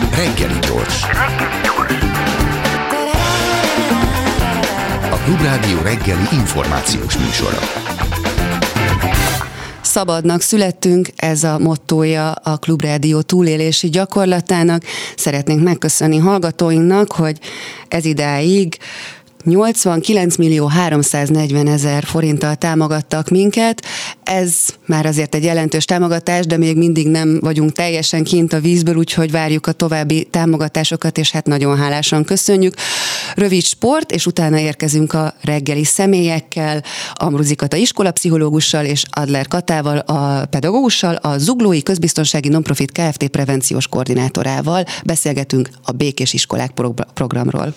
Reggeli gyors. A Klubrádió reggeli információs műsora. Szabadnak születtünk, ez a mottója a Klubrádió túlélési gyakorlatának. Szeretnénk megköszönni hallgatóinknak, hogy ez idáig 89 millió 340 ezer forinttal támogattak minket. Ez már azért egy jelentős támogatás, de még mindig nem vagyunk teljesen kint a vízből, úgyhogy várjuk a további támogatásokat, és hát nagyon hálásan köszönjük. Rövid sport, és utána érkezünk a reggeli személyekkel, Amruzi Kata iskolapszichológussal és Adler Katával, a pedagógussal, a Zuglói Közbiztonsági Nonprofit Kft. prevenciós koordinátorával beszélgetünk a Békés Iskolák programról.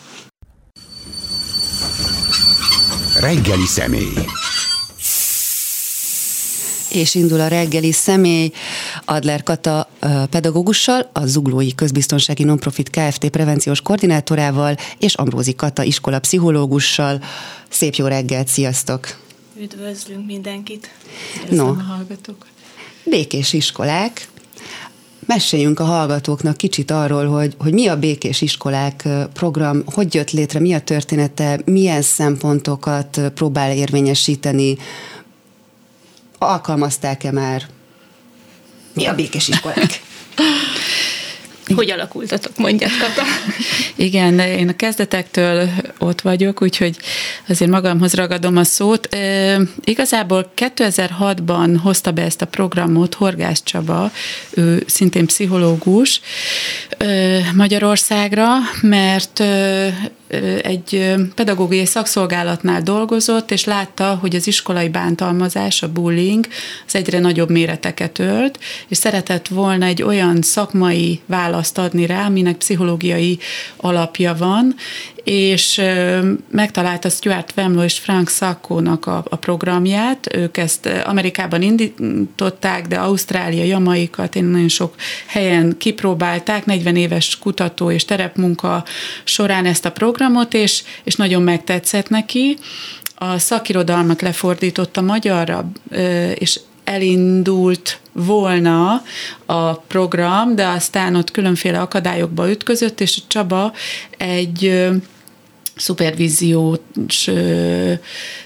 Reggeli személy. És indul a reggeli személy Adler Kata pedagógussal, a Zuglói Közbiztonsági Nonprofit Kft. prevenciós koordinátorával, és Ambrózi Kata iskola pszichológussal. Szép jó reggelt, sziasztok! Üdvözlünk mindenkit! no. a hallgatók! Békés iskolák, Meséljünk a hallgatóknak kicsit arról, hogy, hogy mi a Békés Iskolák program, hogy jött létre, mi a története, milyen szempontokat próbál érvényesíteni, alkalmazták-e már? Mi a Békés Iskolák? Hogy alakultatok, mondjad, Kata? Igen, én a kezdetektől ott vagyok, úgyhogy azért magamhoz ragadom a szót. E, igazából 2006-ban hozta be ezt a programot Horgász Csaba, ő szintén pszichológus e, Magyarországra, mert e, egy pedagógiai szakszolgálatnál dolgozott, és látta, hogy az iskolai bántalmazás, a bullying, az egyre nagyobb méreteket ölt, és szeretett volna egy olyan szakmai választ adni rá, aminek pszichológiai alapja van, és megtalálta Stuart Wemlo és Frank Sakkónak a, a programját. Ők ezt Amerikában indították, de Ausztrália, Jamaika, én nagyon sok helyen kipróbálták, 40 éves kutató és terepmunka során ezt a programot, és, és nagyon megtetszett neki. A szakirodalmat lefordította magyarra, és elindult volna a program, de aztán ott különféle akadályokba ütközött, és Csaba egy szupervíziós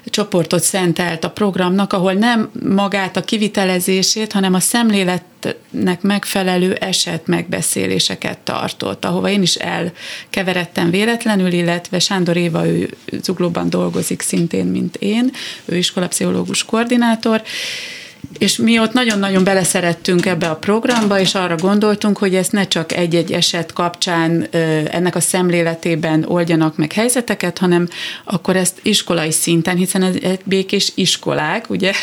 csoportot szentelt a programnak, ahol nem magát a kivitelezését, hanem a szemléletnek megfelelő eset megbeszéléseket tartott, ahova én is elkeveredtem véletlenül, illetve Sándor Éva, ő Zuglóban dolgozik szintén, mint én, ő iskolapszichológus koordinátor, és mi ott nagyon-nagyon beleszerettünk ebbe a programba, és arra gondoltunk, hogy ezt ne csak egy-egy eset kapcsán ennek a szemléletében oldjanak meg helyzeteket, hanem akkor ezt iskolai szinten, hiszen ez egy békés iskolák, ugye,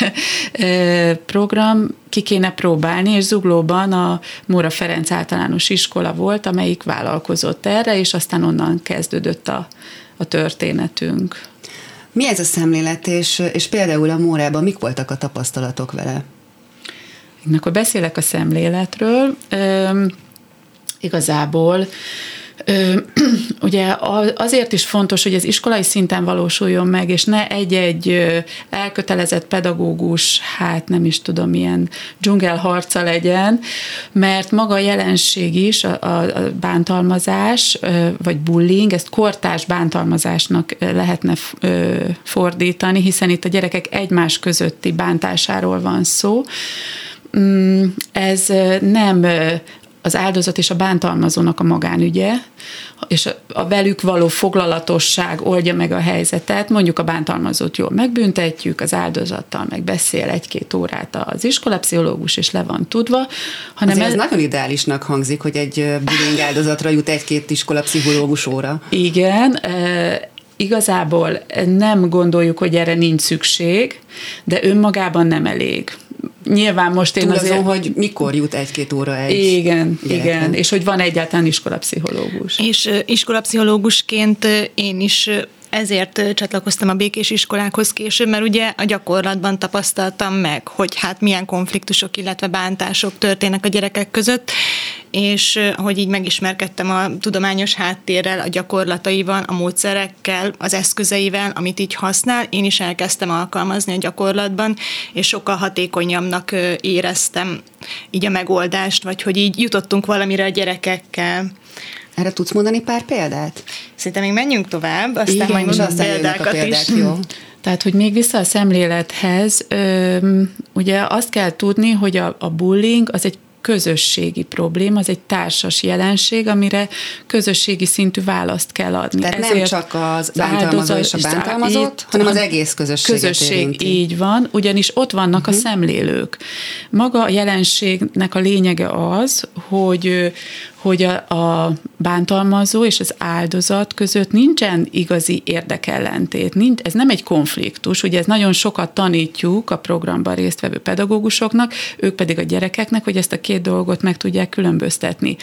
program ki kéne próbálni, és Zuglóban a Móra Ferenc általános iskola volt, amelyik vállalkozott erre, és aztán onnan kezdődött a, a történetünk. Mi ez a szemlélet, és, és például a Mórában mik voltak a tapasztalatok vele? Akkor beszélek a szemléletről. Üm, igazából ugye azért is fontos, hogy ez iskolai szinten valósuljon meg, és ne egy-egy elkötelezett pedagógus, hát nem is tudom, milyen dzsungelharca legyen, mert maga a jelenség is, a, a bántalmazás, vagy bullying, ezt kortás bántalmazásnak lehetne fordítani, hiszen itt a gyerekek egymás közötti bántásáról van szó. Mm, ez nem az áldozat és a bántalmazónak a magánügye, és a velük való foglalatosság oldja meg a helyzetet. Mondjuk a bántalmazót jól megbüntetjük, az áldozattal meg beszél egy-két órát az iskolapszichológus, és le van tudva. Hanem Azért ez, ez nagyon ideálisnak hangzik, hogy egy bullying áldozatra jut egy-két iskolapszichológus óra. Igen, igazából nem gondoljuk, hogy erre nincs szükség, de önmagában nem elég nyilván most én Túl azért... Azon, hogy mikor jut egy-két óra egy Igen, gyereknek. igen, és hogy van egyáltalán iskolapszichológus. És iskolapszichológusként én is ezért csatlakoztam a békés iskolákhoz később, mert ugye a gyakorlatban tapasztaltam meg, hogy hát milyen konfliktusok, illetve bántások történnek a gyerekek között, és hogy így megismerkedtem a tudományos háttérrel, a gyakorlataival, a módszerekkel, az eszközeivel, amit így használ, én is elkezdtem alkalmazni a gyakorlatban, és sokkal hatékonyabbnak éreztem így a megoldást, vagy hogy így jutottunk valamire a gyerekekkel. Erre tudsz mondani pár példát? Szerintem még menjünk tovább, aztán Igen, majd mondom példákat a példák, is. Jó. Tehát, hogy még vissza a szemlélethez, ugye azt kell tudni, hogy a, a bullying az egy közösségi probléma, az egy társas jelenség, amire közösségi szintű választ kell adni. Tehát Ezért nem csak az bántalmazó és a bántalmazott, itt, hanem az egész közösség. Közösség, érinti. így van, ugyanis ott vannak uh-huh. a mhm. szemlélők. Maga a jelenségnek a lényege az, hogy hogy a, a bántalmazó és az áldozat között nincsen igazi érdekellentét. Nincs, ez nem egy konfliktus, ugye ez nagyon sokat tanítjuk a programban résztvevő pedagógusoknak, ők pedig a gyerekeknek, hogy ezt a két dolgot meg tudják különböztetni.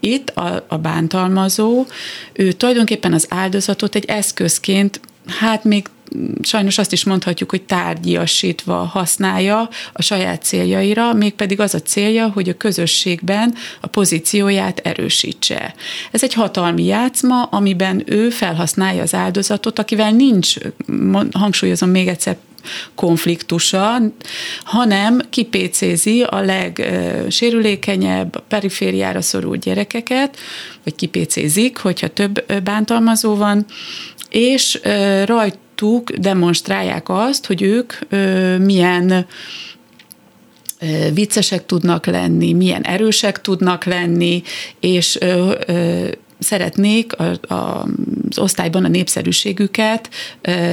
Itt a, a bántalmazó, ő tulajdonképpen az áldozatot egy eszközként hát még sajnos azt is mondhatjuk, hogy tárgyiasítva használja a saját céljaira, mégpedig az a célja, hogy a közösségben a pozícióját erősítse. Ez egy hatalmi játszma, amiben ő felhasználja az áldozatot, akivel nincs, hangsúlyozom még egyszer, konfliktusa, hanem kipécézi a legsérülékenyebb, perifériára szorult gyerekeket, vagy kipécézik, hogyha több bántalmazó van, és rajtuk demonstrálják azt, hogy ők milyen viccesek tudnak lenni, milyen erősek tudnak lenni, és szeretnék a, a, az osztályban a népszerűségüket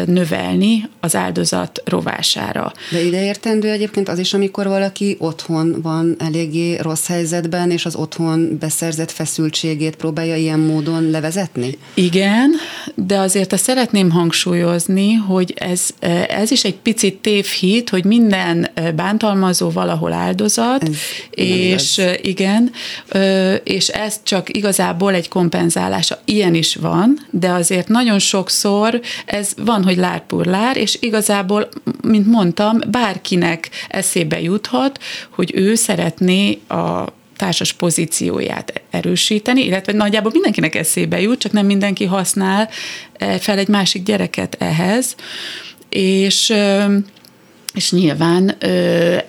növelni az áldozat rovására. De ide értendő egyébként az is, amikor valaki otthon van eléggé rossz helyzetben, és az otthon beszerzett feszültségét próbálja ilyen módon levezetni? Igen, de azért azt szeretném hangsúlyozni, hogy ez, ez is egy picit tévhit, hogy minden bántalmazó valahol áldozat, ez és igen, és ez csak igazából egy kompenzálása. Ilyen is van, de azért nagyon sokszor ez van, hogy lárpurlár, és igazából, mint mondtam, bárkinek eszébe juthat, hogy ő szeretné a társas pozícióját erősíteni, illetve nagyjából mindenkinek eszébe jut, csak nem mindenki használ eh, fel egy másik gyereket ehhez, és és nyilván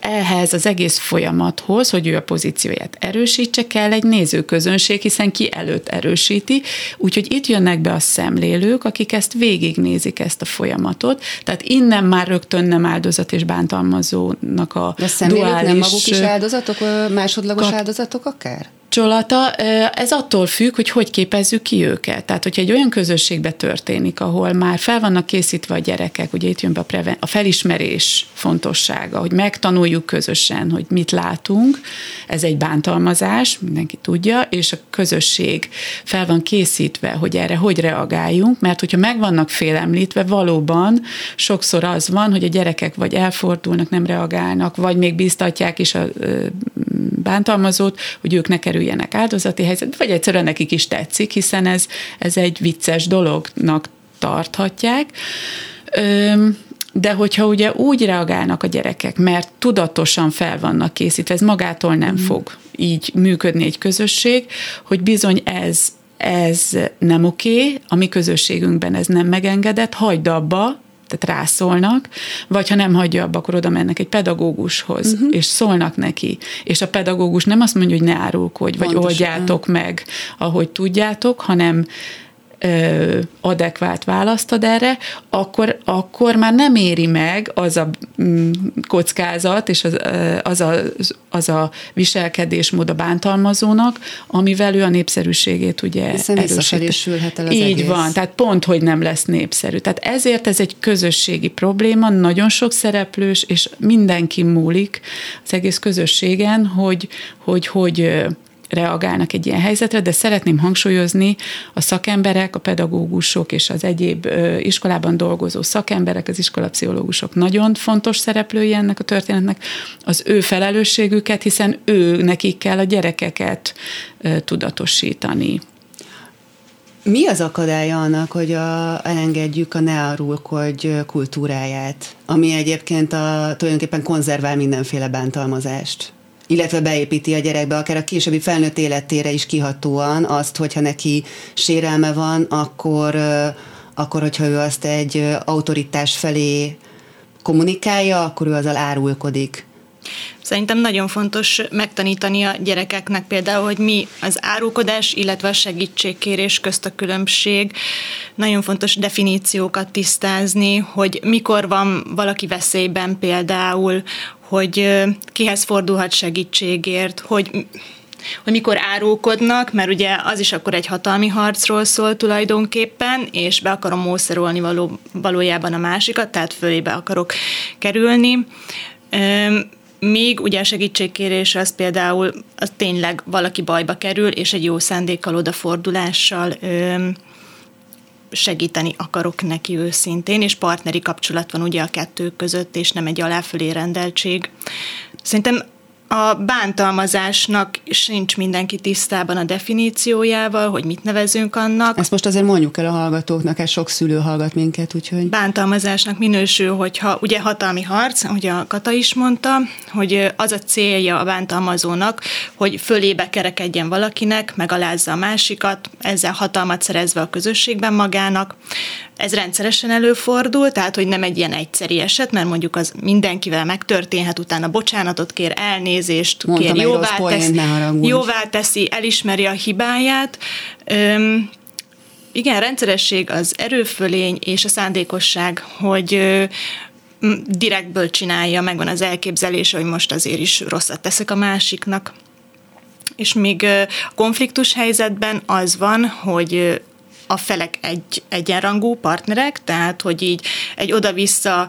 ehhez az egész folyamathoz, hogy ő a pozícióját erősítse, kell egy nézőközönség, hiszen ki előtt erősíti, úgyhogy itt jönnek be a szemlélők, akik ezt végignézik, ezt a folyamatot, tehát innen már rögtön nem áldozat és bántalmazónak a De a duális... nem maguk is áldozatok, másodlagos kap- áldozatok akár? Kapcsolata, ez attól függ, hogy hogy képezzük ki őket. Tehát, hogyha egy olyan közösségbe történik, ahol már fel vannak készítve a gyerekek, ugye itt jön be a, preven- a felismerés fontossága, hogy megtanuljuk közösen, hogy mit látunk, ez egy bántalmazás, mindenki tudja, és a közösség fel van készítve, hogy erre hogy reagáljunk, mert hogyha meg vannak félemlítve, valóban sokszor az van, hogy a gyerekek vagy elfordulnak, nem reagálnak, vagy még biztatják is a bántalmazót, hogy ők ne kerüljenek áldozati helyzetbe, vagy egyszerűen nekik is tetszik, hiszen ez, ez egy vicces dolognak tarthatják. De hogyha ugye úgy reagálnak a gyerekek, mert tudatosan fel vannak készítve, ez magától nem mm. fog így működni egy közösség, hogy bizony ez ez nem oké, a mi közösségünkben ez nem megengedett, hagyd abba, tehát rászólnak, vagy ha nem hagyja abba, akkor oda mennek egy pedagógushoz, uh-huh. és szólnak neki, és a pedagógus nem azt mondja, hogy ne árulkodj, vagy Pontosan. oldjátok meg, ahogy tudjátok, hanem ö, adekvát választ ad erre, akkor, akkor már nem éri meg az a mm, kockázat és az, az, a, az a viselkedésmód a bántalmazónak, amivel ő a népszerűségét ugye Hiszen erősíti. el Így egész. van, tehát pont, hogy nem lesz népszerű. Tehát ezért ez egy közösségi probléma, nagyon sok szereplős, és mindenki múlik az egész közösségen, hogy hogy, hogy reagálnak egy ilyen helyzetre, de szeretném hangsúlyozni a szakemberek, a pedagógusok és az egyéb iskolában dolgozó szakemberek, az iskolapszichológusok nagyon fontos szereplői ennek a történetnek, az ő felelősségüket, hiszen ő nekik kell a gyerekeket tudatosítani. Mi az akadálya annak, hogy a, elengedjük a ne arulkodj kultúráját, ami egyébként a, tulajdonképpen konzervál mindenféle bántalmazást? Illetve beépíti a gyerekbe, akár a későbbi felnőtt életére is kihatóan azt, hogyha neki sérelme van, akkor, akkor hogyha ő azt egy autoritás felé kommunikálja, akkor ő azzal árulkodik. Szerintem nagyon fontos megtanítani a gyerekeknek például, hogy mi az árulkodás, illetve a segítségkérés közt a különbség. Nagyon fontos definíciókat tisztázni, hogy mikor van valaki veszélyben például, hogy kihez fordulhat segítségért, hogy hogy mikor árulkodnak, mert ugye az is akkor egy hatalmi harcról szól tulajdonképpen, és be akarom mószerolni való, valójában a másikat, tehát fölébe akarok kerülni. Még ugye a segítségkérés az például az tényleg valaki bajba kerül, és egy jó szándékkal, odafordulással segíteni akarok neki őszintén, és partneri kapcsolat van ugye a kettő között, és nem egy aláfölé rendeltség. Szerintem a bántalmazásnak sincs mindenki tisztában a definíciójával, hogy mit nevezünk annak. Ezt most azért mondjuk el a hallgatóknak, ez sok szülő hallgat minket, úgyhogy... Bántalmazásnak minősül, hogyha ugye hatalmi harc, ugye a Kata is mondta, hogy az a célja a bántalmazónak, hogy fölébe kerekedjen valakinek, megalázza a másikat, ezzel hatalmat szerezve a közösségben magának. Ez rendszeresen előfordul, tehát hogy nem egy ilyen egyszeri eset, mert mondjuk az mindenkivel megtörténhet, utána bocsánatot kér, elnézést Mondtam kér, jóvá, tesz, jóvá teszi, elismeri a hibáját. Öm, igen, rendszeresség az erőfölény és a szándékosság, hogy direktből csinálja, megvan az elképzelése, hogy most azért is rosszat teszek a másiknak. És még konfliktus helyzetben az van, hogy a felek egy egyenrangú partnerek, tehát hogy így egy oda-vissza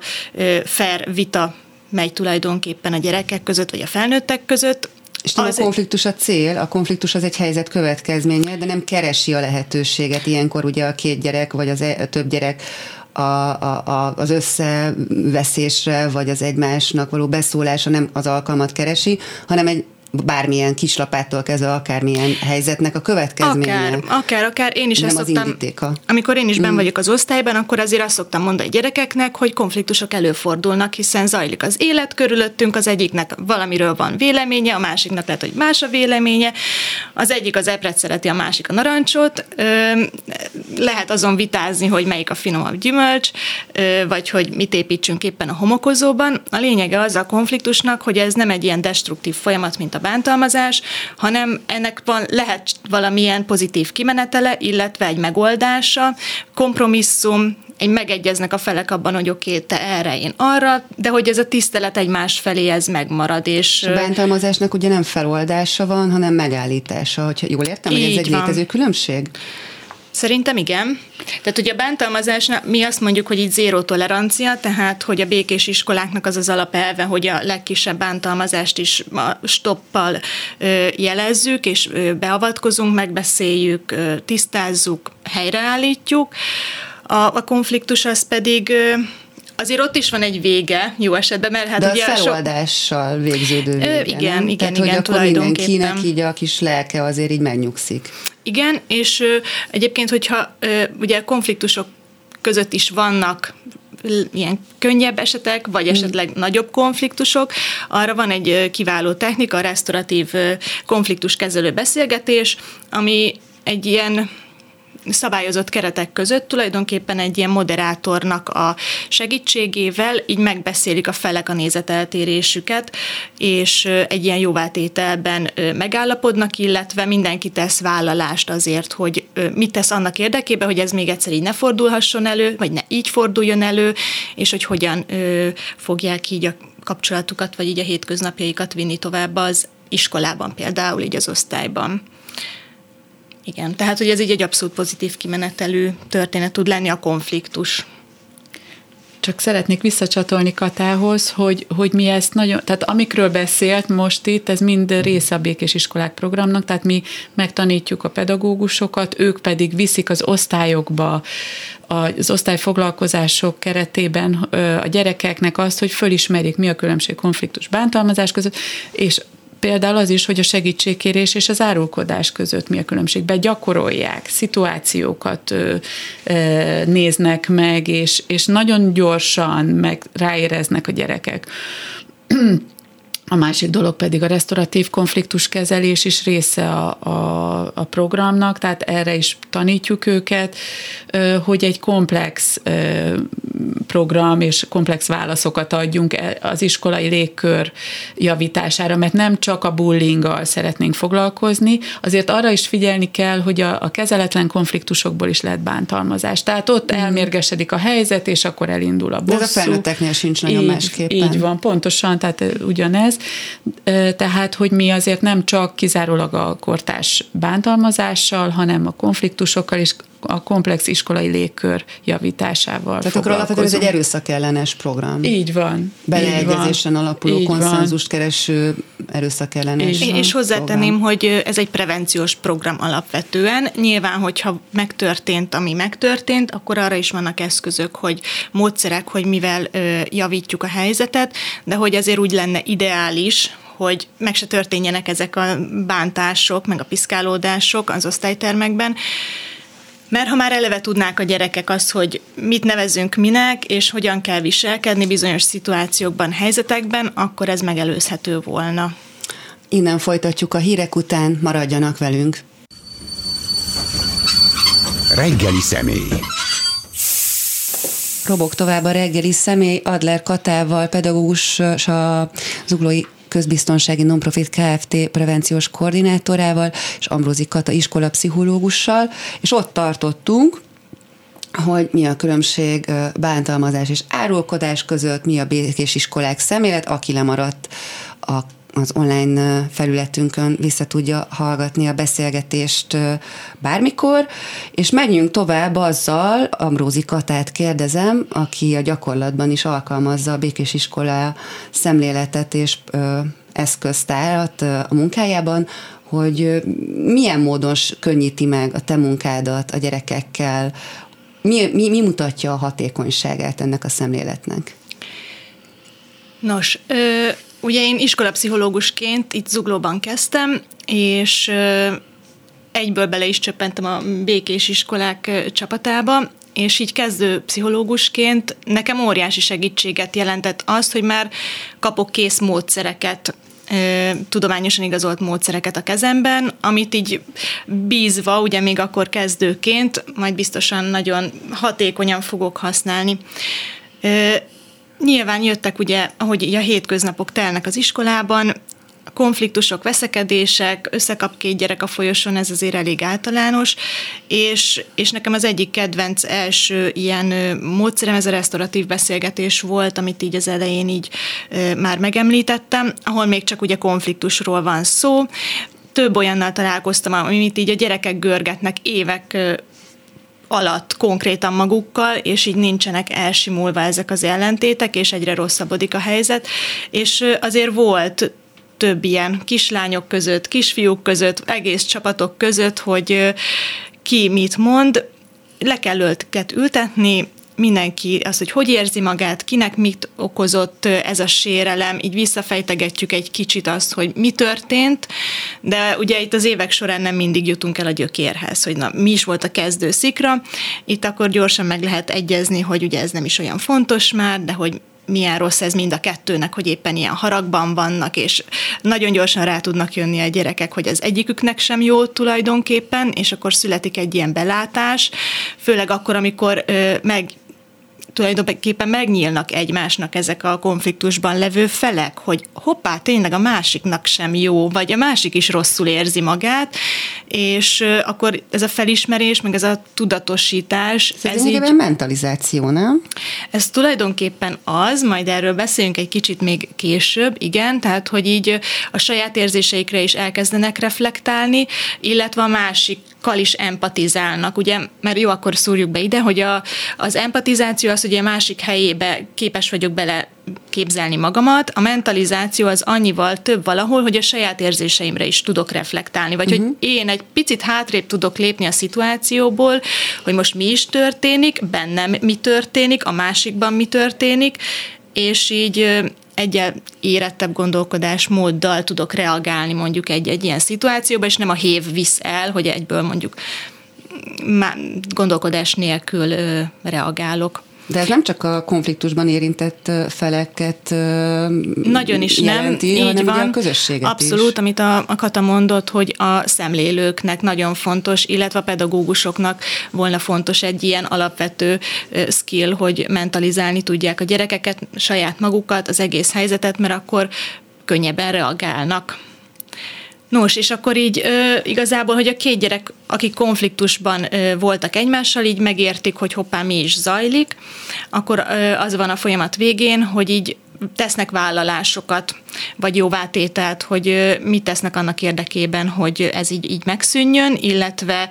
fair vita megy tulajdonképpen a gyerekek között, vagy a felnőttek között, és nem az a konfliktus a cél, a konfliktus az egy helyzet következménye, de nem keresi a lehetőséget. Ilyenkor ugye a két gyerek, vagy az e, a több gyerek a, a, a, az összeveszésre, vagy az egymásnak való beszólása nem az alkalmat keresi, hanem egy bármilyen kislapától kezdve akármilyen helyzetnek a következménye. Akár, akár, akár. Én is Nem ezt az szoktam, indítéka. amikor én is ben mm. vagyok az osztályban, akkor azért azt szoktam mondani a gyerekeknek, hogy konfliktusok előfordulnak, hiszen zajlik az élet körülöttünk, az egyiknek valamiről van véleménye, a másiknak lehet, hogy más a véleménye, az egyik az epret szereti, a másik a narancsot, lehet azon vitázni, hogy melyik a finomabb gyümölcs, vagy hogy mit építsünk éppen a homokozóban. A lényege az a konfliktusnak, hogy ez nem egy ilyen destruktív folyamat, mint a a bántalmazás, hanem ennek van, lehet valamilyen pozitív kimenetele, illetve egy megoldása, kompromisszum, egy megegyeznek a felek abban, hogy oké, okay, te erre, én arra, de hogy ez a tisztelet egymás felé ez megmarad. És a bántalmazásnak ugye nem feloldása van, hanem megállítása, hogyha jól értem, hogy ez egy van. létező különbség? Szerintem igen. Tehát ugye a bántalmazásnál mi azt mondjuk, hogy itt zéró tolerancia, tehát hogy a békés iskoláknak az az alapelve, hogy a legkisebb bántalmazást is stoppal jelezzük, és beavatkozunk, megbeszéljük, tisztázzuk, helyreállítjuk. A, a konfliktus az pedig Azért ott is van egy vége, jó esetben, mert hát De ugye... a feloldással sok... végződő vége, Igen, nem? igen, Tehát, igen, hogy akkor mindenkinek így a kis lelke azért így megnyugszik. Igen, és egyébként, hogyha ugye konfliktusok között is vannak ilyen könnyebb esetek, vagy hmm. esetleg nagyobb konfliktusok. Arra van egy kiváló technika, a restauratív konfliktuskezelő beszélgetés, ami egy ilyen szabályozott keretek között tulajdonképpen egy ilyen moderátornak a segítségével így megbeszélik a felek a nézeteltérésüket, és egy ilyen jóvátételben megállapodnak, illetve mindenki tesz vállalást azért, hogy mit tesz annak érdekében, hogy ez még egyszer így ne fordulhasson elő, vagy ne így forduljon elő, és hogy hogyan fogják így a kapcsolatukat, vagy így a hétköznapjaikat vinni tovább az iskolában például, így az osztályban. Igen, tehát hogy ez így egy abszolút pozitív kimenetelű történet tud lenni a konfliktus. Csak szeretnék visszacsatolni Katához, hogy, hogy mi ezt nagyon, tehát amikről beszélt most itt, ez mind része a Békés Iskolák programnak, tehát mi megtanítjuk a pedagógusokat, ők pedig viszik az osztályokba, az osztályfoglalkozások keretében a gyerekeknek azt, hogy fölismerik, mi a különbség konfliktus bántalmazás között, és például az is, hogy a segítségkérés és az árulkodás között mi a különbség. Begyakorolják, szituációkat ö, ö, néznek meg, és, és nagyon gyorsan meg ráéreznek a gyerekek. A másik dolog pedig a restauratív konfliktuskezelés is része a, a, a programnak, tehát erre is tanítjuk őket, hogy egy komplex program és komplex válaszokat adjunk e, az iskolai légkör javítására, mert nem csak a bullyinggal szeretnénk foglalkozni, azért arra is figyelni kell, hogy a, a kezeletlen konfliktusokból is lehet bántalmazás. Tehát ott mm. elmérgesedik a helyzet, és akkor elindul a bosszú. De ez a felnőtteknél sincs nagyon így, másképpen. Így van, pontosan, tehát ugyanez. Tehát, hogy mi azért nem csak kizárólag a kortás bántalmazással, hanem a konfliktusokkal is a komplex iskolai légkör javításával Tehát akkor alapvetően ez egy erőszakellenes program. Így van. Beleegyezésen alapuló, így konszenzust van. kereső erőszakellenes És, és hozzátenném, program. hogy ez egy prevenciós program alapvetően. Nyilván, hogyha megtörtént, ami megtörtént, akkor arra is vannak eszközök, hogy módszerek, hogy mivel ö, javítjuk a helyzetet, de hogy azért úgy lenne ideális, hogy meg se történjenek ezek a bántások, meg a piszkálódások az osztálytermekben, mert ha már eleve tudnák a gyerekek azt, hogy mit nevezünk minek, és hogyan kell viselkedni bizonyos szituációkban, helyzetekben, akkor ez megelőzhető volna. Innen folytatjuk a hírek után, maradjanak velünk. Reggeli személy. Robok tovább a reggeli személy Adler Katával, pedagógus a Zuglói közbiztonsági nonprofit Kft. prevenciós koordinátorával, és Ambrózi Kata iskola pszichológussal, és ott tartottunk, hogy mi a különbség bántalmazás és árulkodás között, mi a békés iskolák szemlélet, aki lemaradt a az online felületünkön vissza tudja hallgatni a beszélgetést bármikor, és menjünk tovább azzal, Ambrózi Katát kérdezem, aki a gyakorlatban is alkalmazza a békés iskola szemléletet és eszköztárat a munkájában, hogy milyen módon könnyíti meg a te munkádat a gyerekekkel, mi, mi, mi mutatja a hatékonyságát ennek a szemléletnek? Nos, ö- Ugye én iskolapszichológusként itt Zuglóban kezdtem, és egyből bele is csöppentem a békés iskolák csapatába, és így kezdő pszichológusként nekem óriási segítséget jelentett azt, hogy már kapok kész módszereket, tudományosan igazolt módszereket a kezemben, amit így bízva, ugye még akkor kezdőként, majd biztosan nagyon hatékonyan fogok használni. Nyilván jöttek ugye, ahogy a hétköznapok telnek az iskolában, konfliktusok, veszekedések, összekap két gyerek a folyosón, ez azért elég általános, és, és nekem az egyik kedvenc első ilyen módszerem, ez a restauratív beszélgetés volt, amit így az elején így már megemlítettem, ahol még csak ugye konfliktusról van szó, több olyannal találkoztam, amit így a gyerekek görgetnek évek alatt konkrétan magukkal, és így nincsenek elsimulva ezek az ellentétek, és egyre rosszabbodik a helyzet. És azért volt több ilyen kislányok között, kisfiúk között, egész csapatok között, hogy ki mit mond, le kell őket ültetni, mindenki az, hogy hogy érzi magát, kinek mit okozott ez a sérelem, így visszafejtegetjük egy kicsit azt, hogy mi történt, de ugye itt az évek során nem mindig jutunk el a gyökérhez, hogy na, mi is volt a kezdő szikra, itt akkor gyorsan meg lehet egyezni, hogy ugye ez nem is olyan fontos már, de hogy milyen rossz ez mind a kettőnek, hogy éppen ilyen haragban vannak, és nagyon gyorsan rá tudnak jönni a gyerekek, hogy az egyiküknek sem jó tulajdonképpen, és akkor születik egy ilyen belátás, főleg akkor, amikor ö, meg tulajdonképpen megnyílnak egymásnak ezek a konfliktusban levő felek, hogy hoppá, tényleg a másiknak sem jó, vagy a másik is rosszul érzi magát, és akkor ez a felismerés, meg ez a tudatosítás. Ez, ez így, mentalizáció, nem? Ez tulajdonképpen az, majd erről beszéljünk egy kicsit még később, igen, tehát hogy így a saját érzéseikre is elkezdenek reflektálni, illetve a másikkal is empatizálnak, ugye, mert jó, akkor szúrjuk be ide, hogy a, az empatizáció az, hogy a másik helyébe képes vagyok bele képzelni magamat, a mentalizáció az annyival több valahol, hogy a saját érzéseimre is tudok reflektálni, vagy uh-huh. hogy mhm. én egy picit hátrébb tudok lépni a szituációból, hogy most mi is történik, bennem mi történik, a másikban mi történik, és így egyel érettebb gondolkodásmóddal tudok reagálni mondjuk egy-egy ilyen szituációba, és nem a hév visz el, hogy egyből mondjuk gondolkodás nélkül reagálok. De ez nem csak a konfliktusban érintett feleket Nagyon is jelenti, nem, így van. a közösséget Abszolút, is. amit a, a Kata mondott, hogy a szemlélőknek nagyon fontos, illetve a pedagógusoknak volna fontos egy ilyen alapvető skill, hogy mentalizálni tudják a gyerekeket, saját magukat, az egész helyzetet, mert akkor könnyebben reagálnak Nos, és akkor így ö, igazából, hogy a két gyerek, akik konfliktusban ö, voltak egymással, így megértik, hogy hoppá, mi is zajlik, akkor ö, az van a folyamat végén, hogy így tesznek vállalásokat, vagy jóvátételt, hogy mit tesznek annak érdekében, hogy ez így, így megszűnjön, illetve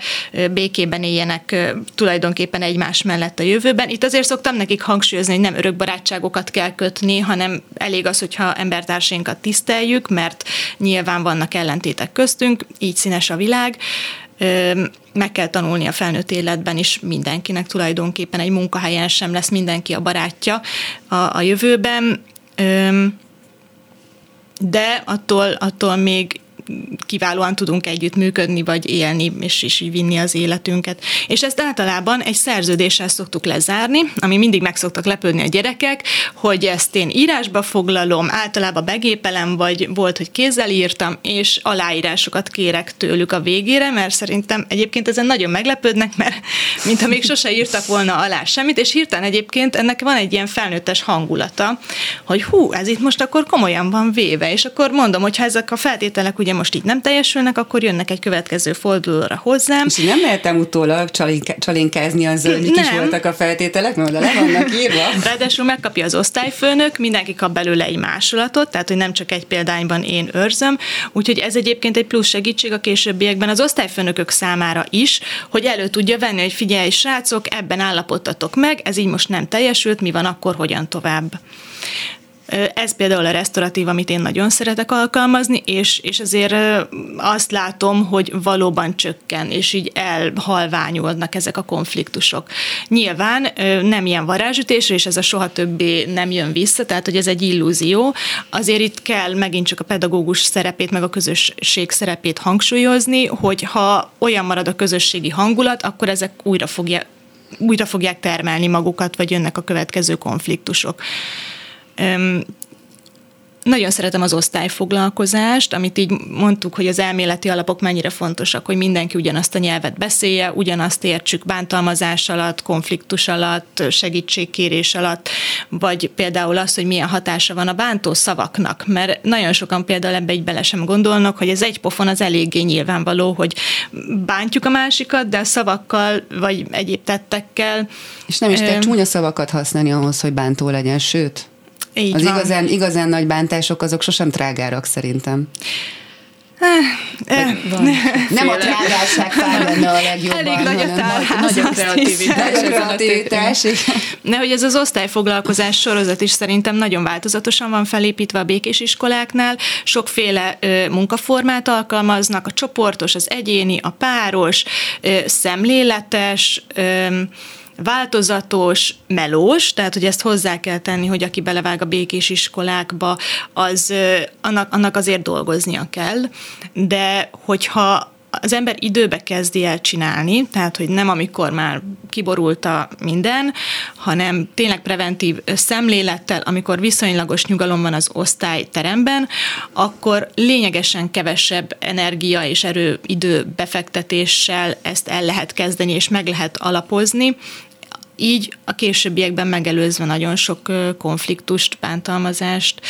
békében éljenek tulajdonképpen egymás mellett a jövőben. Itt azért szoktam nekik hangsúlyozni, hogy nem örök barátságokat kell kötni, hanem elég az, hogyha embertársainkat tiszteljük, mert nyilván vannak ellentétek köztünk, így színes a világ, meg kell tanulni a felnőtt életben is mindenkinek tulajdonképpen. Egy munkahelyen sem lesz mindenki a barátja a, a jövőben de attól, attól még kiválóan tudunk együttműködni, vagy élni, és is vinni az életünket. És ezt általában egy szerződéssel szoktuk lezárni, ami mindig meg szoktak lepődni a gyerekek, hogy ezt én írásba foglalom, általában begépelem, vagy volt, hogy kézzel írtam, és aláírásokat kérek tőlük a végére, mert szerintem egyébként ezen nagyon meglepődnek, mert mintha még sose írtak volna alá semmit, és hirtelen egyébként ennek van egy ilyen felnőttes hangulata, hogy hú, ez itt most akkor komolyan van véve, és akkor mondom, hogy ha ezek a feltételek ugye most így nem teljesülnek, akkor jönnek egy következő fordulóra hozzám. És nem mehetem utólag csalinke, csalinkázni azzal, hogy mik nem. is voltak a feltételek, mert oda le vannak írva. Ráadásul megkapja az osztályfőnök, mindenki kap belőle egy másolatot, tehát hogy nem csak egy példányban én őrzöm, úgyhogy ez egyébként egy plusz segítség a későbbiekben az osztályfőnökök számára is, hogy elő tudja venni, hogy figyelj, srácok, ebben állapottatok meg, ez így most nem teljesült, mi van akkor, hogyan tovább. Ez például a restauratív, amit én nagyon szeretek alkalmazni, és, és azért azt látom, hogy valóban csökken, és így elhalványulnak ezek a konfliktusok. Nyilván nem ilyen varázsütésre, és ez a soha többé nem jön vissza, tehát hogy ez egy illúzió. Azért itt kell megint csak a pedagógus szerepét, meg a közösség szerepét hangsúlyozni, hogy ha olyan marad a közösségi hangulat, akkor ezek újra fogja újra fogják termelni magukat, vagy jönnek a következő konfliktusok. Nagyon szeretem az osztályfoglalkozást, amit így mondtuk, hogy az elméleti alapok mennyire fontosak, hogy mindenki ugyanazt a nyelvet beszélje, ugyanazt értsük bántalmazás alatt, konfliktus alatt, segítségkérés alatt, vagy például az, hogy milyen hatása van a bántó szavaknak, mert nagyon sokan például ebbe egy bele sem gondolnak, hogy ez egy pofon az eléggé nyilvánvaló, hogy bántjuk a másikat, de a szavakkal, vagy egyéb tettekkel. És nem is kell csúnya szavakat használni ahhoz, hogy bántó legyen, sőt, így az van. igazán, igazán nagy bántások azok sosem trágárak szerintem. Van. Nem a trágárság fáj lenne a legjobban. Elég nagy a tárház. Nagy a kreativitás. Nagy a kreativitás. Ne, hogy ez az osztályfoglalkozás sorozat is szerintem nagyon változatosan van felépítve a békés iskoláknál. Sokféle ö, munkaformát alkalmaznak, a csoportos, az egyéni, a páros, ö, szemléletes, ö, változatos, melós, tehát hogy ezt hozzá kell tenni, hogy aki belevág a békés iskolákba, az annak, annak azért dolgoznia kell, de hogyha az ember időbe kezdi el csinálni, tehát hogy nem amikor már kiborult a minden, hanem tényleg preventív szemlélettel, amikor viszonylagos nyugalom van az osztályteremben, akkor lényegesen kevesebb energia és erő idő befektetéssel ezt el lehet kezdeni és meg lehet alapozni, így a későbbiekben megelőzve nagyon sok konfliktust, bántalmazást,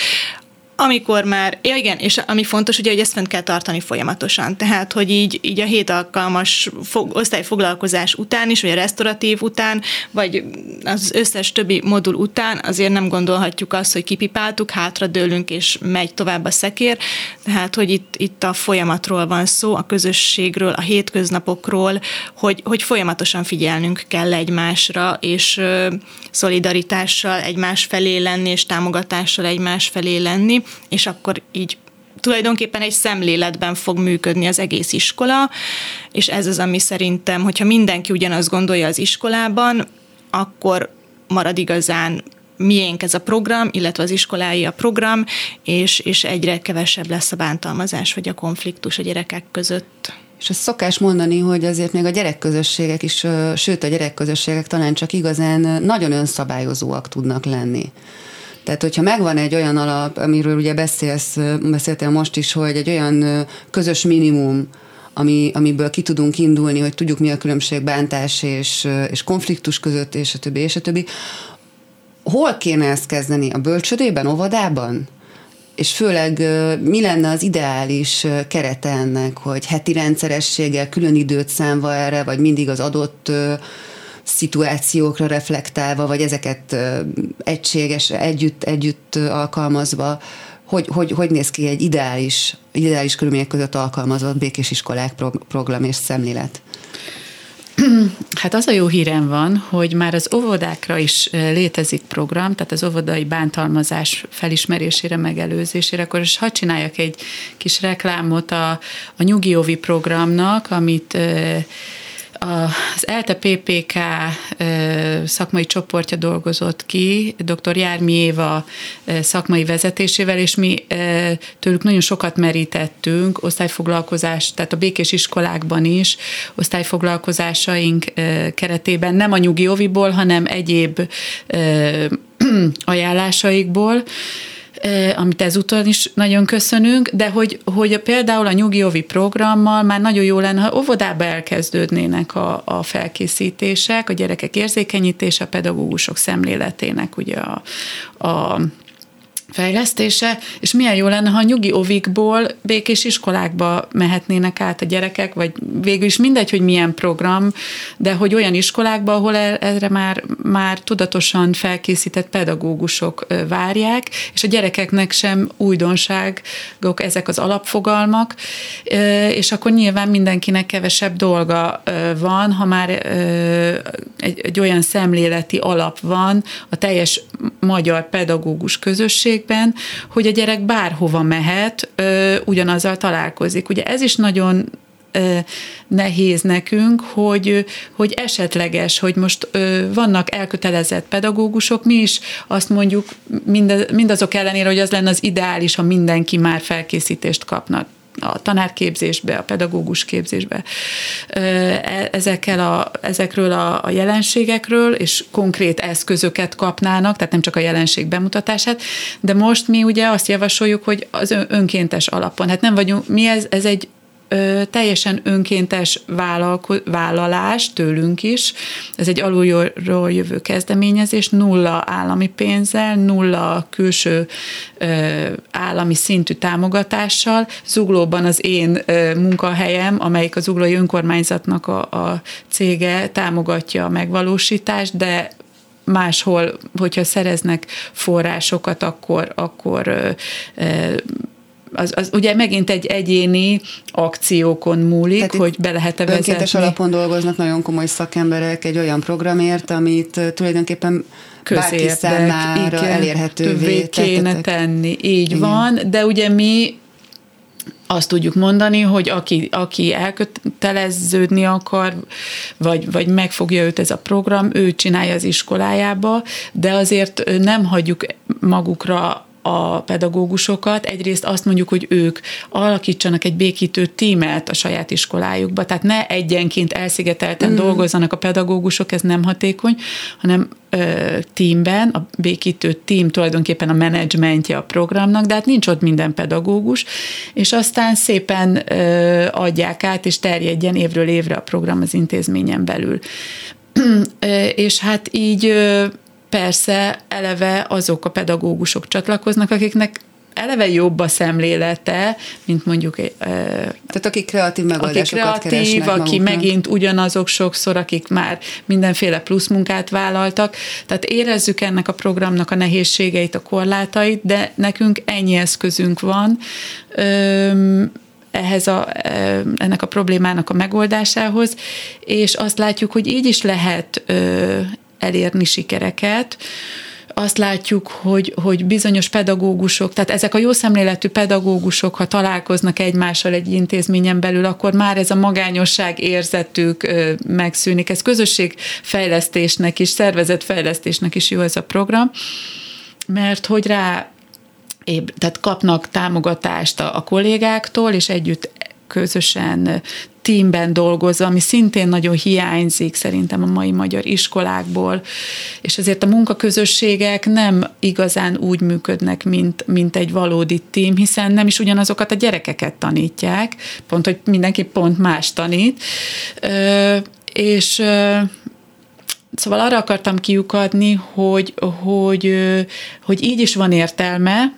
amikor már, ja igen, és ami fontos, ugye, hogy ezt fent kell tartani folyamatosan. Tehát, hogy így, így a hét alkalmas fog, osztályfoglalkozás után is, vagy a restauratív után, vagy az összes többi modul után azért nem gondolhatjuk azt, hogy kipipáltuk, hátra dőlünk, és megy tovább a szekér. Tehát, hogy itt, itt a folyamatról van szó, a közösségről, a hétköznapokról, hogy, hogy folyamatosan figyelnünk kell egymásra, és szolidaritással egymás felé lenni, és támogatással egymás felé lenni, és akkor így tulajdonképpen egy szemléletben fog működni az egész iskola, és ez az, ami szerintem, hogyha mindenki ugyanazt gondolja az iskolában, akkor marad igazán miénk ez a program, illetve az iskolái a program, és, és egyre kevesebb lesz a bántalmazás vagy a konfliktus a gyerekek között. És azt szokás mondani, hogy azért még a gyerekközösségek is, sőt a gyerekközösségek talán csak igazán nagyon önszabályozóak tudnak lenni. Tehát, hogyha megvan egy olyan alap, amiről ugye beszélsz, beszéltél most is, hogy egy olyan közös minimum, ami, amiből ki tudunk indulni, hogy tudjuk mi a különbség bántás és, és konfliktus között, és a többi, és a többi. Hol kéne ezt kezdeni? A bölcsödében, óvodában? És főleg mi lenne az ideális kerete ennek, hogy heti rendszerességgel külön időt számva erre, vagy mindig az adott szituációkra reflektálva, vagy ezeket egységes, együtt, együtt alkalmazva, hogy, hogy, hogy néz ki egy ideális, ideális körülmények között alkalmazott békés iskolák program és szemlélet? Hát az a jó hírem van, hogy már az óvodákra is létezik program, tehát az óvodai bántalmazás felismerésére, megelőzésére, akkor is hadd csináljak egy kis reklámot a, a Nyugi Ovi programnak, amit az ELTE PPK szakmai csoportja dolgozott ki, dr. Jármi Éva szakmai vezetésével, és mi tőlük nagyon sokat merítettünk, osztályfoglalkozás, tehát a békés iskolákban is, osztályfoglalkozásaink keretében nem a nyugi oviból, hanem egyéb ajánlásaikból, amit ezúttal is nagyon köszönünk, de hogy, hogy például a nyugi ovi programmal már nagyon jó lenne, ha óvodába elkezdődnének a, a felkészítések, a gyerekek érzékenyítése, a pedagógusok szemléletének ugye a, a fejlesztése, és milyen jó lenne, ha a nyugi ovikból békés iskolákba mehetnének át a gyerekek, vagy végül is mindegy, hogy milyen program, de hogy olyan iskolákba, ahol e- erre már, már tudatosan felkészített pedagógusok várják, és a gyerekeknek sem újdonságok ezek az alapfogalmak, és akkor nyilván mindenkinek kevesebb dolga van, ha már egy, egy olyan szemléleti alap van a teljes magyar pedagógus közösség, mértékben, hogy a gyerek bárhova mehet, ugyanazzal találkozik. Ugye ez is nagyon nehéz nekünk, hogy, hogy esetleges, hogy most vannak elkötelezett pedagógusok, mi is azt mondjuk mindazok ellenére, hogy az lenne az ideális, ha mindenki már felkészítést kapnak a tanárképzésbe, a pedagógus képzésbe, e, ezekkel a, ezekről a, a jelenségekről, és konkrét eszközöket kapnának, tehát nem csak a jelenség bemutatását, de most mi ugye azt javasoljuk, hogy az önkéntes alapon, hát nem vagyunk, mi ez, ez egy ö, teljesen önkéntes vállalko- vállalás tőlünk is. Ez egy alulról jövő kezdeményezés, nulla állami pénzzel, nulla külső ö, állami szintű támogatással. Zuglóban az én ö, munkahelyem, amelyik az Zuglói Önkormányzatnak a, a cége támogatja a megvalósítást, de máshol, hogyha szereznek forrásokat, akkor, akkor ö, ö, az, az ugye megint egy egyéni akciókon múlik, Tehát hogy be lehet-e vezetni. Önkéntes alapon dolgoznak nagyon komoly szakemberek egy olyan programért, amit tulajdonképpen bárki számára igen, elérhetővé kéne tenni. Így igen. van, de ugye mi azt tudjuk mondani, hogy aki, aki elköteleződni akar, vagy, vagy megfogja őt ez a program, ő csinálja az iskolájába, de azért nem hagyjuk magukra a pedagógusokat. Egyrészt azt mondjuk, hogy ők alakítsanak egy békítő tímet a saját iskolájukba, tehát ne egyenként elszigetelten mm. dolgozzanak a pedagógusok, ez nem hatékony, hanem ö, tímben, a békítő tím tulajdonképpen a menedzsmentje a programnak, de hát nincs ott minden pedagógus, és aztán szépen ö, adják át, és terjedjen évről évre a program az intézményen belül. és hát így persze eleve azok a pedagógusok csatlakoznak, akiknek eleve jobb a szemlélete, mint mondjuk... Tehát akik kreatív megoldásokat aki kreatív, aki maguknak. megint ugyanazok sokszor, akik már mindenféle plusz munkát vállaltak. Tehát érezzük ennek a programnak a nehézségeit, a korlátait, de nekünk ennyi eszközünk van, ehhez a, ennek a problémának a megoldásához, és azt látjuk, hogy így is lehet elérni sikereket, azt látjuk, hogy, hogy bizonyos pedagógusok, tehát ezek a jó szemléletű pedagógusok, ha találkoznak egymással egy intézményen belül, akkor már ez a magányosság érzetük megszűnik. Ez közösségfejlesztésnek is, szervezetfejlesztésnek is jó ez a program, mert hogy rá tehát kapnak támogatást a, a kollégáktól, és együtt közösen teamben dolgozva, ami szintén nagyon hiányzik szerintem a mai magyar iskolákból, és ezért a munkaközösségek nem igazán úgy működnek, mint, mint egy valódi team, hiszen nem is ugyanazokat a gyerekeket tanítják, pont, hogy mindenki pont más tanít, és Szóval arra akartam kiukadni, hogy, hogy, hogy így is van értelme,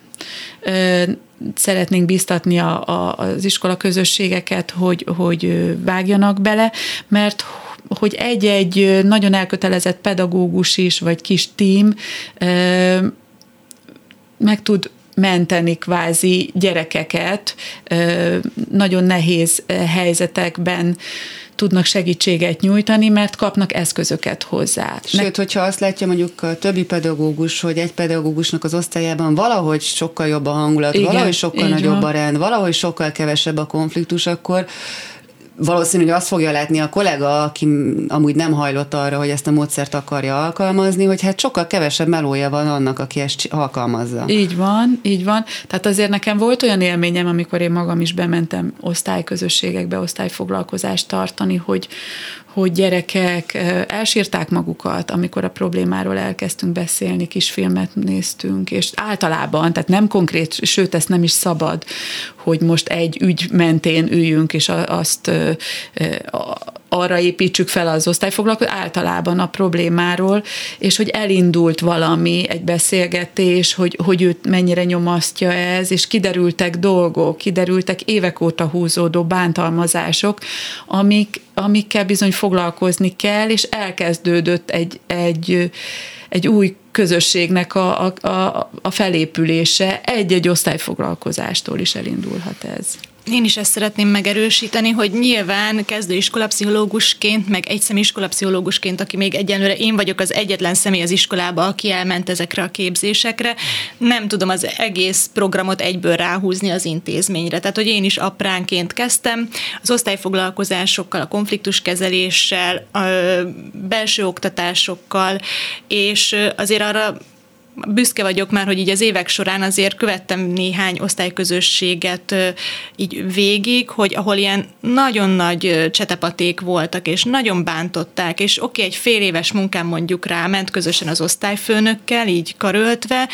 szeretnénk biztatni a, a, az iskola közösségeket, hogy, hogy vágjanak bele, mert hogy egy-egy nagyon elkötelezett pedagógus is, vagy kis tím meg tud menteni kvázi gyerekeket nagyon nehéz helyzetekben tudnak segítséget nyújtani, mert kapnak eszközöket hozzá. Sőt, hogyha azt látja mondjuk a többi pedagógus, hogy egy pedagógusnak az osztályában valahogy sokkal jobb a hangulat, Igen, valahogy sokkal nagyobb van. a rend, valahogy sokkal kevesebb a konfliktus, akkor valószínű, hogy azt fogja látni a kollega, aki amúgy nem hajlott arra, hogy ezt a módszert akarja alkalmazni, hogy hát sokkal kevesebb melója van annak, aki ezt alkalmazza. Így van, így van. Tehát azért nekem volt olyan élményem, amikor én magam is bementem osztályközösségekbe, osztályfoglalkozást tartani, hogy, hogy gyerekek elsírták magukat, amikor a problémáról elkezdtünk beszélni, kis filmet néztünk, és általában, tehát nem konkrét, sőt, ezt nem is szabad, hogy most egy ügy mentén üljünk, és azt arra építsük fel az osztályfoglalkozást, általában a problémáról, és hogy elindult valami, egy beszélgetés, hogy, hogy őt mennyire nyomasztja ez, és kiderültek dolgok, kiderültek évek óta húzódó bántalmazások, amik, amikkel bizony foglalkozni kell, és elkezdődött egy, egy, egy új közösségnek a, a, a, a felépülése egy-egy osztályfoglalkozástól is elindulhat ez. Én is ezt szeretném megerősíteni, hogy nyilván kezdő iskolapszichológusként, meg egyszem iskolapszichológusként, aki még egyenlőre én vagyok az egyetlen személy az iskolába, aki elment ezekre a képzésekre, nem tudom az egész programot egyből ráhúzni az intézményre. Tehát, hogy én is apránként kezdtem, az osztályfoglalkozásokkal, a konfliktuskezeléssel, a belső oktatásokkal, és azért arra büszke vagyok már, hogy így az évek során azért követtem néhány osztályközösséget így végig, hogy ahol ilyen nagyon nagy csetepaték voltak, és nagyon bántották, és oké, okay, egy fél éves munkám mondjuk rá ment közösen az osztályfőnökkel, így karöltve,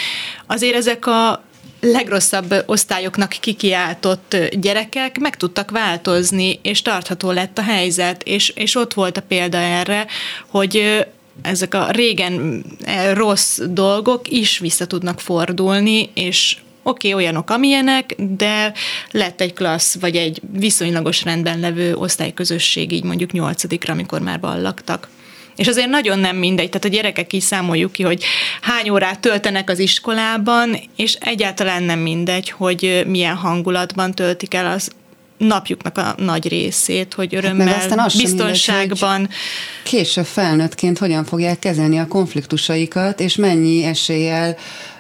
azért ezek a legrosszabb osztályoknak kikiáltott gyerekek meg tudtak változni, és tartható lett a helyzet, és, és ott volt a példa erre, hogy ezek a régen eh, rossz dolgok is vissza tudnak fordulni, és oké, okay, olyanok, amilyenek, de lett egy klassz, vagy egy viszonylagos rendben levő osztályközösség, így mondjuk nyolcadikra, amikor már ballaktak. És azért nagyon nem mindegy, tehát a gyerekek is számoljuk ki, hogy hány órát töltenek az iskolában, és egyáltalán nem mindegy, hogy milyen hangulatban töltik el az napjuknak a nagy részét, hogy hát örömmel, hát biztonságban. Mindegy, később felnőttként hogyan fogják kezelni a konfliktusaikat, és mennyi eséllyel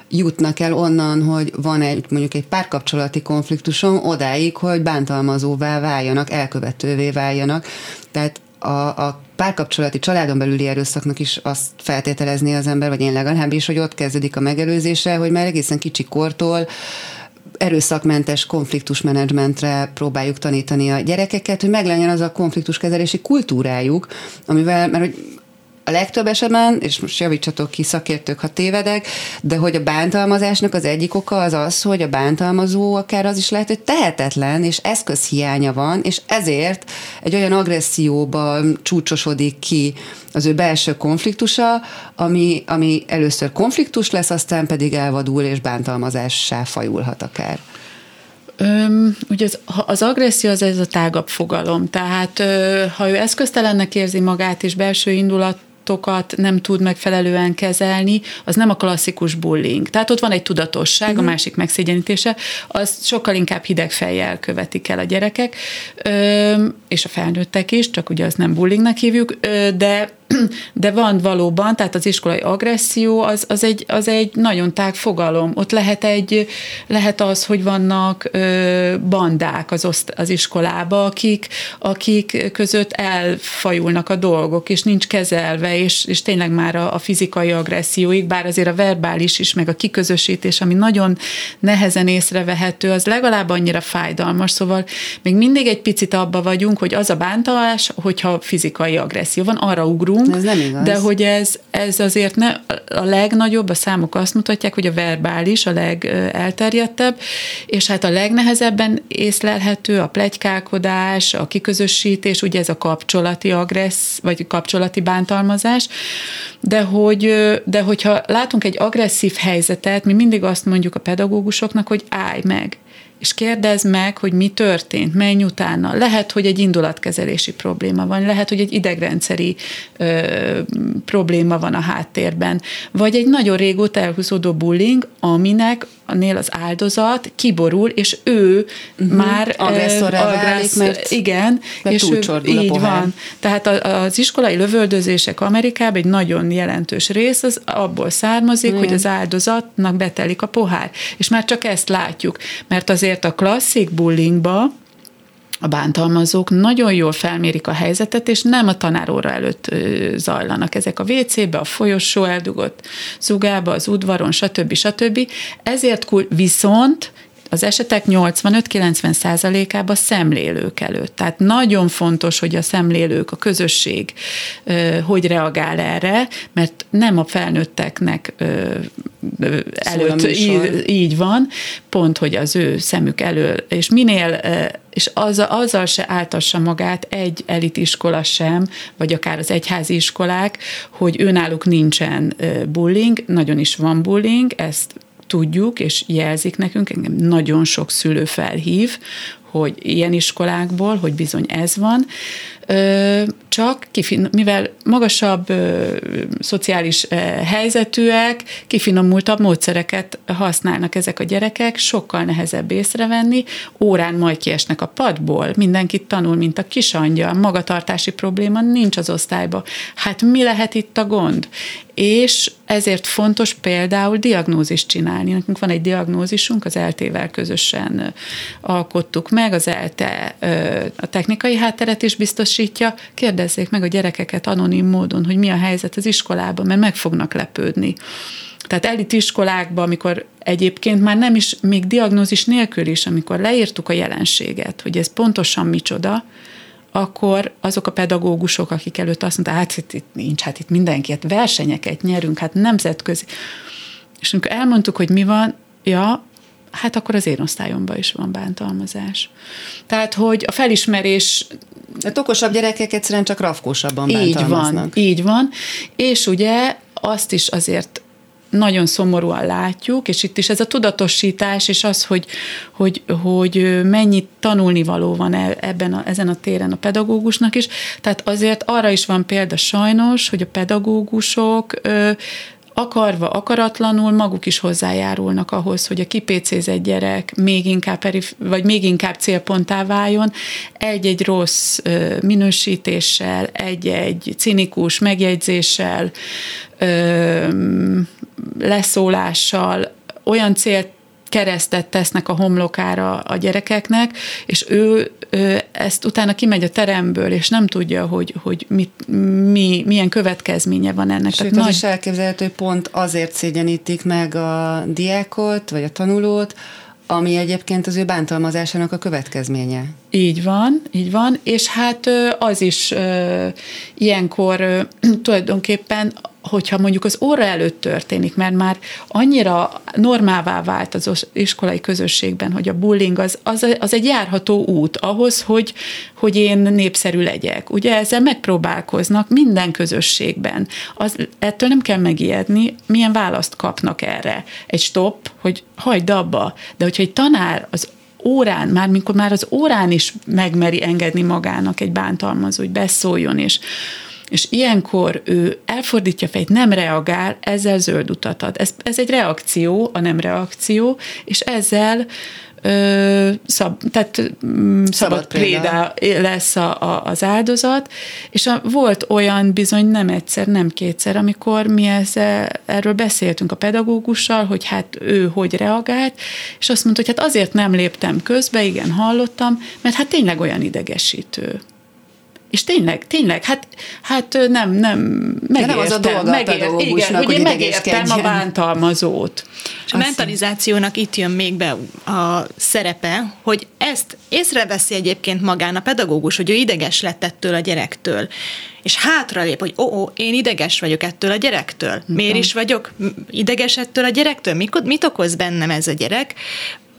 jutnak el onnan, hogy van egy mondjuk egy párkapcsolati konfliktusom, odáig, hogy bántalmazóvá váljanak, elkövetővé váljanak. Tehát a, a párkapcsolati családon belüli erőszaknak is azt feltételezni az ember, vagy én legalábbis, hogy ott kezdődik a megelőzése, hogy már egészen kicsi kortól erőszakmentes konfliktusmenedzsmentre próbáljuk tanítani a gyerekeket, hogy meglegyen az a konfliktuskezelési kultúrájuk, amivel, mert hogy a legtöbb esetben, és most javítsatok ki szakértők, ha tévedek, de hogy a bántalmazásnak az egyik oka az az, hogy a bántalmazó akár az is lehet, hogy tehetetlen, és eszközhiánya van, és ezért egy olyan agresszióban csúcsosodik ki az ő belső konfliktusa, ami, ami először konfliktus lesz, aztán pedig elvadul és bántalmazássá fajulhat akár. Öm, ugye az, az agresszió az ez a tágabb fogalom, tehát ö, ha ő eszköztelennek érzi magát és belső indulat adatokat nem tud megfelelően kezelni, az nem a klasszikus bullying. Tehát ott van egy tudatosság, uh-huh. a mhm. másik megszégyenítése, az sokkal inkább hideg fejjel követik el a gyerekek, és a felnőttek is, csak ugye azt nem bullyingnak hívjuk, de de van valóban, tehát az iskolai agresszió az, az, egy, az egy nagyon tág fogalom. Ott lehet, egy, lehet az, hogy vannak bandák az, oszt, az iskolába, akik, akik között elfajulnak a dolgok, és nincs kezelve, és, és tényleg már a, a fizikai agresszióig, bár azért a verbális is, meg a kiközösítés, ami nagyon nehezen észrevehető, az legalább annyira fájdalmas, szóval még mindig egy picit abba vagyunk, hogy az a bántalás, hogyha fizikai agresszió van, arra ugrunk, ez nem igaz. de hogy ez, ez azért ne, a legnagyobb, a számok azt mutatják, hogy a verbális a legelterjedtebb, és hát a legnehezebben észlelhető a plegykálkodás, a kiközösítés, ugye ez a kapcsolati agressz, vagy kapcsolati bántalmazás, de, hogy, de hogyha látunk egy agresszív helyzetet, mi mindig azt mondjuk a pedagógusoknak, hogy állj meg, és kérdezd meg, hogy mi történt, menj utána. Lehet, hogy egy indulatkezelési probléma van, lehet, hogy egy idegrendszeri ö, probléma van a háttérben, vagy egy nagyon régóta elhúzódó bullying, aminek nél az áldozat kiborul, és ő uh-huh. már agresszorra válik, mert igen, és ő, így van. Tehát az iskolai lövöldözések Amerikában egy nagyon jelentős rész az abból származik, igen. hogy az áldozatnak betelik a pohár. És már csak ezt látjuk, mert azért a klasszik bullyingba a bántalmazók nagyon jól felmérik a helyzetet, és nem a tanár előtt zajlanak ezek a WC-be, a folyosó eldugott zugába, az udvaron, stb. stb. Ezért viszont az esetek 85-90 százalékában szemlélők előtt. Tehát nagyon fontos, hogy a szemlélők, a közösség hogy reagál erre, mert nem a felnőtteknek előtt így, így van, pont, hogy az ő szemük elől, és minél és az, azzal se áltassa magát egy elitiskola sem, vagy akár az egyházi iskolák, hogy őnáluk nincsen bullying, nagyon is van bullying, ezt tudjuk, és jelzik nekünk, engem nagyon sok szülő felhív, hogy ilyen iskolákból, hogy bizony ez van, csak kifin, mivel magasabb szociális helyzetűek, kifinomultabb módszereket használnak ezek a gyerekek, sokkal nehezebb észrevenni, órán majd kiesnek a padból, mindenkit tanul, mint a kisanyja, magatartási probléma nincs az osztályba. Hát mi lehet itt a gond? És ezért fontos például diagnózist csinálni. Nekünk van egy diagnózisunk, az eltével közösen alkottuk meg, az ELTE a technikai hátteret is biztosítja. Kérdezzék meg a gyerekeket anonim módon, hogy mi a helyzet az iskolában, mert meg fognak lepődni. Tehát elit iskolákban, amikor egyébként már nem is, még diagnózis nélkül is, amikor leírtuk a jelenséget, hogy ez pontosan micsoda, akkor azok a pedagógusok, akik előtt azt mondták, hát itt, itt nincs, hát itt mindenki, hát versenyeket nyerünk, hát nemzetközi. És amikor elmondtuk, hogy mi van, ja, hát akkor az én osztályomban is van bántalmazás. Tehát, hogy a felismerés... A okosabb gyerekek egyszerűen csak rafkósabban bántalmaznak. Így van, így van. És ugye azt is azért nagyon szomorúan látjuk, és itt is ez a tudatosítás, és az, hogy, hogy, hogy mennyi tanulnivaló van e, ebben a, ezen a téren a pedagógusnak is. Tehát azért arra is van példa sajnos, hogy a pedagógusok akarva, akaratlanul maguk is hozzájárulnak ahhoz, hogy a kipécézett gyerek még inkább, perif- vagy még inkább célponttá váljon, egy-egy rossz minősítéssel, egy-egy cinikus megjegyzéssel, leszólással, olyan célt keresztet tesznek a homlokára a gyerekeknek, és ő, ő ezt utána kimegy a teremből, és nem tudja, hogy, hogy mit, mi, milyen következménye van ennek. Sőt, Tehát az nagy... is elképzelhető, pont azért szégyenítik meg a diákot, vagy a tanulót, ami egyébként az ő bántalmazásának a következménye. Így van, így van, és hát az is ilyenkor tulajdonképpen hogyha mondjuk az óra előtt történik, mert már annyira normává vált az iskolai közösségben, hogy a bullying az, az, az egy járható út ahhoz, hogy, hogy én népszerű legyek. Ugye ezzel megpróbálkoznak minden közösségben. Az, ettől nem kell megijedni, milyen választ kapnak erre. Egy stop, hogy hagyd abba. De hogyha egy tanár az órán, már mikor már az órán is megmeri engedni magának egy bántalmazó, hogy beszóljon, és és ilyenkor ő elfordítja fejét, nem reagál, ezzel zöld utat ad. Ez, ez egy reakció, a nem reakció, és ezzel ö, szab, tehát mm, szabad, szabad préda lesz a, a, az áldozat, és a, volt olyan bizony nem egyszer, nem kétszer, amikor mi ezzel, erről beszéltünk a pedagógussal, hogy hát ő hogy reagált, és azt mondta, hogy hát azért nem léptem közbe, igen, hallottam, mert hát tényleg olyan idegesítő. És tényleg, tényleg, hát, hát nem, nem, megértem. nem az a dolga megért, a igen, hogy, hogy én megértem a bántalmazót. És a mentalizációnak itt jön még be a szerepe, hogy ezt észreveszi egyébként magán a pedagógus, hogy ő ideges lett ettől a gyerektől, és hátralép, hogy ó, ó, én ideges vagyok ettől a gyerektől. Miért is vagyok ideges ettől a gyerektől? Mit, mit okoz bennem ez a gyerek?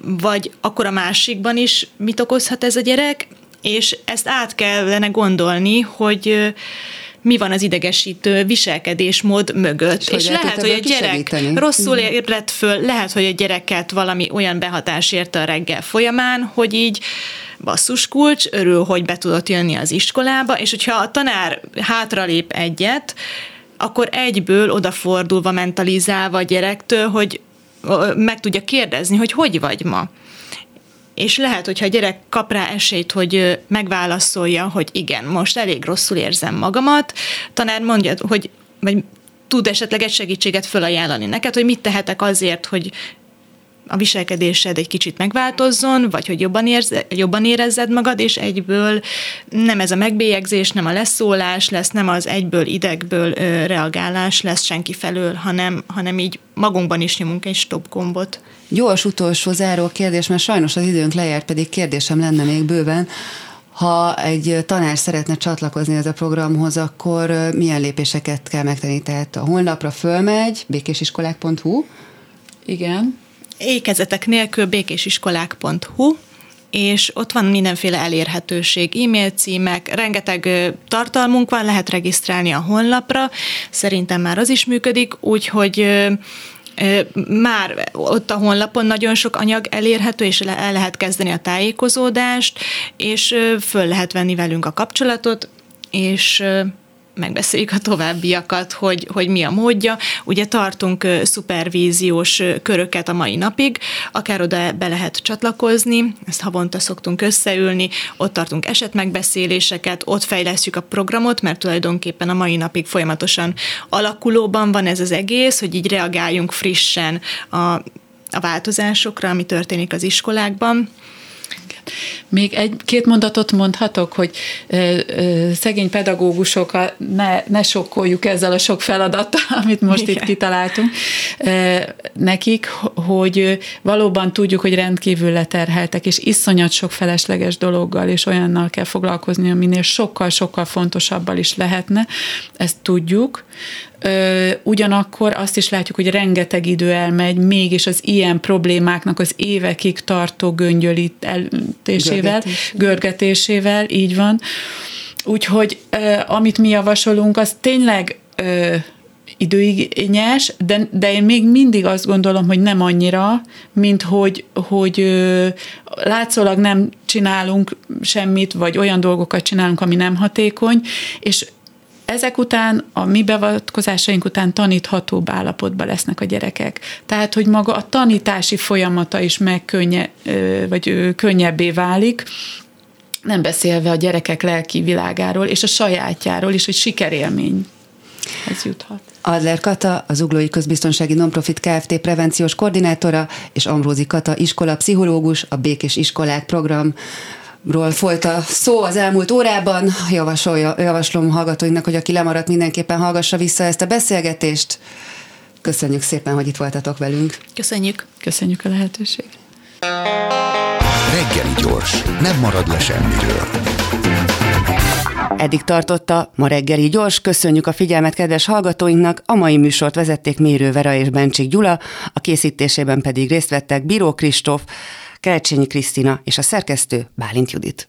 Vagy akkor a másikban is mit okozhat ez a gyerek? És ezt át kellene gondolni, hogy mi van az idegesítő viselkedésmód mögött. És, és lehet, hogy a gyerek segíteni? rosszul mhm. ébredt föl, lehet, hogy a gyereket valami olyan behatás érte a reggel folyamán, hogy így basszus kulcs, örül, hogy be tudott jönni az iskolába, és hogyha a tanár hátralép egyet, akkor egyből odafordulva mentalizálva a gyerektől, hogy meg tudja kérdezni, hogy hogy vagy ma és lehet, hogyha a gyerek kap rá esélyt, hogy megválaszolja, hogy igen, most elég rosszul érzem magamat, tanár mondja, hogy vagy tud esetleg egy segítséget felajánlani neked, hogy mit tehetek azért, hogy a viselkedésed egy kicsit megváltozzon, vagy hogy jobban, érze, jobban érezzed magad, és egyből nem ez a megbélyegzés, nem a leszólás lesz, nem az egyből idegből ö, reagálás lesz senki felől, hanem, hanem így magunkban is nyomunk egy stop gombot. Gyors utolsó záró kérdés, mert sajnos az időnk lejárt, pedig kérdésem lenne még bőven. Ha egy tanár szeretne csatlakozni ez a programhoz, akkor milyen lépéseket kell megtenni? Tehát a honlapra fölmegy, békésiskolák.hu. Igen. Ékezetek nélkül békésiskolák.hu, és ott van mindenféle elérhetőség, e-mail címek, rengeteg tartalmunk van, lehet regisztrálni a honlapra, szerintem már az is működik, úgyhogy már ott a honlapon nagyon sok anyag elérhető, és el lehet kezdeni a tájékozódást, és föl lehet venni velünk a kapcsolatot, és megbeszéljük a továbbiakat, hogy, hogy mi a módja. Ugye tartunk szupervíziós köröket a mai napig, akár oda be lehet csatlakozni, ezt havonta szoktunk összeülni, ott tartunk esetmegbeszéléseket, ott fejlesztjük a programot, mert tulajdonképpen a mai napig folyamatosan alakulóban van ez az egész, hogy így reagáljunk frissen a a változásokra, ami történik az iskolákban. Még egy-két mondatot mondhatok, hogy ö, ö, szegény pedagógusokat ne, ne sokkoljuk ezzel a sok feladattal, amit most Igen. itt kitaláltunk ö, nekik, hogy valóban tudjuk, hogy rendkívül leterheltek, és iszonyat sok felesleges dologgal és olyannal kell foglalkozni, aminél sokkal-sokkal fontosabbal is lehetne, ezt tudjuk, Ö, ugyanakkor azt is látjuk, hogy rengeteg idő elmegy, mégis az ilyen problémáknak az évekig tartó göngyölítésével, görgetés. görgetésével, így van. Úgyhogy ö, amit mi javasolunk, az tényleg ö, időigényes, de, de én még mindig azt gondolom, hogy nem annyira, mint hogy, hogy ö, látszólag nem csinálunk semmit, vagy olyan dolgokat csinálunk, ami nem hatékony, és ezek után, a mi beavatkozásaink után taníthatóbb állapotban lesznek a gyerekek. Tehát, hogy maga a tanítási folyamata is megkönye, vagy könnyebbé válik, nem beszélve a gyerekek lelki világáról és a sajátjáról is, hogy sikerélmény ez juthat. Adler Kata, az Uglói Közbiztonsági Nonprofit Kft. prevenciós koordinátora, és Ambrózi Kata, iskola pszichológus, a Békés Iskolák program ról folyt a szó az elmúlt órában. Javasolja, javaslom hallgatóinknak, hogy aki lemaradt, mindenképpen hallgassa vissza ezt a beszélgetést. Köszönjük szépen, hogy itt voltatok velünk. Köszönjük. Köszönjük a lehetőséget. Reggeli gyors, nem marad le semmiről. Eddig tartotta ma reggeli gyors. Köszönjük a figyelmet kedves hallgatóinknak. A mai műsort vezették Mérő Vera és Bencsik Gyula, a készítésében pedig részt vettek Bíró Kristóf, Kerecsényi Krisztina és a szerkesztő Bálint Judit.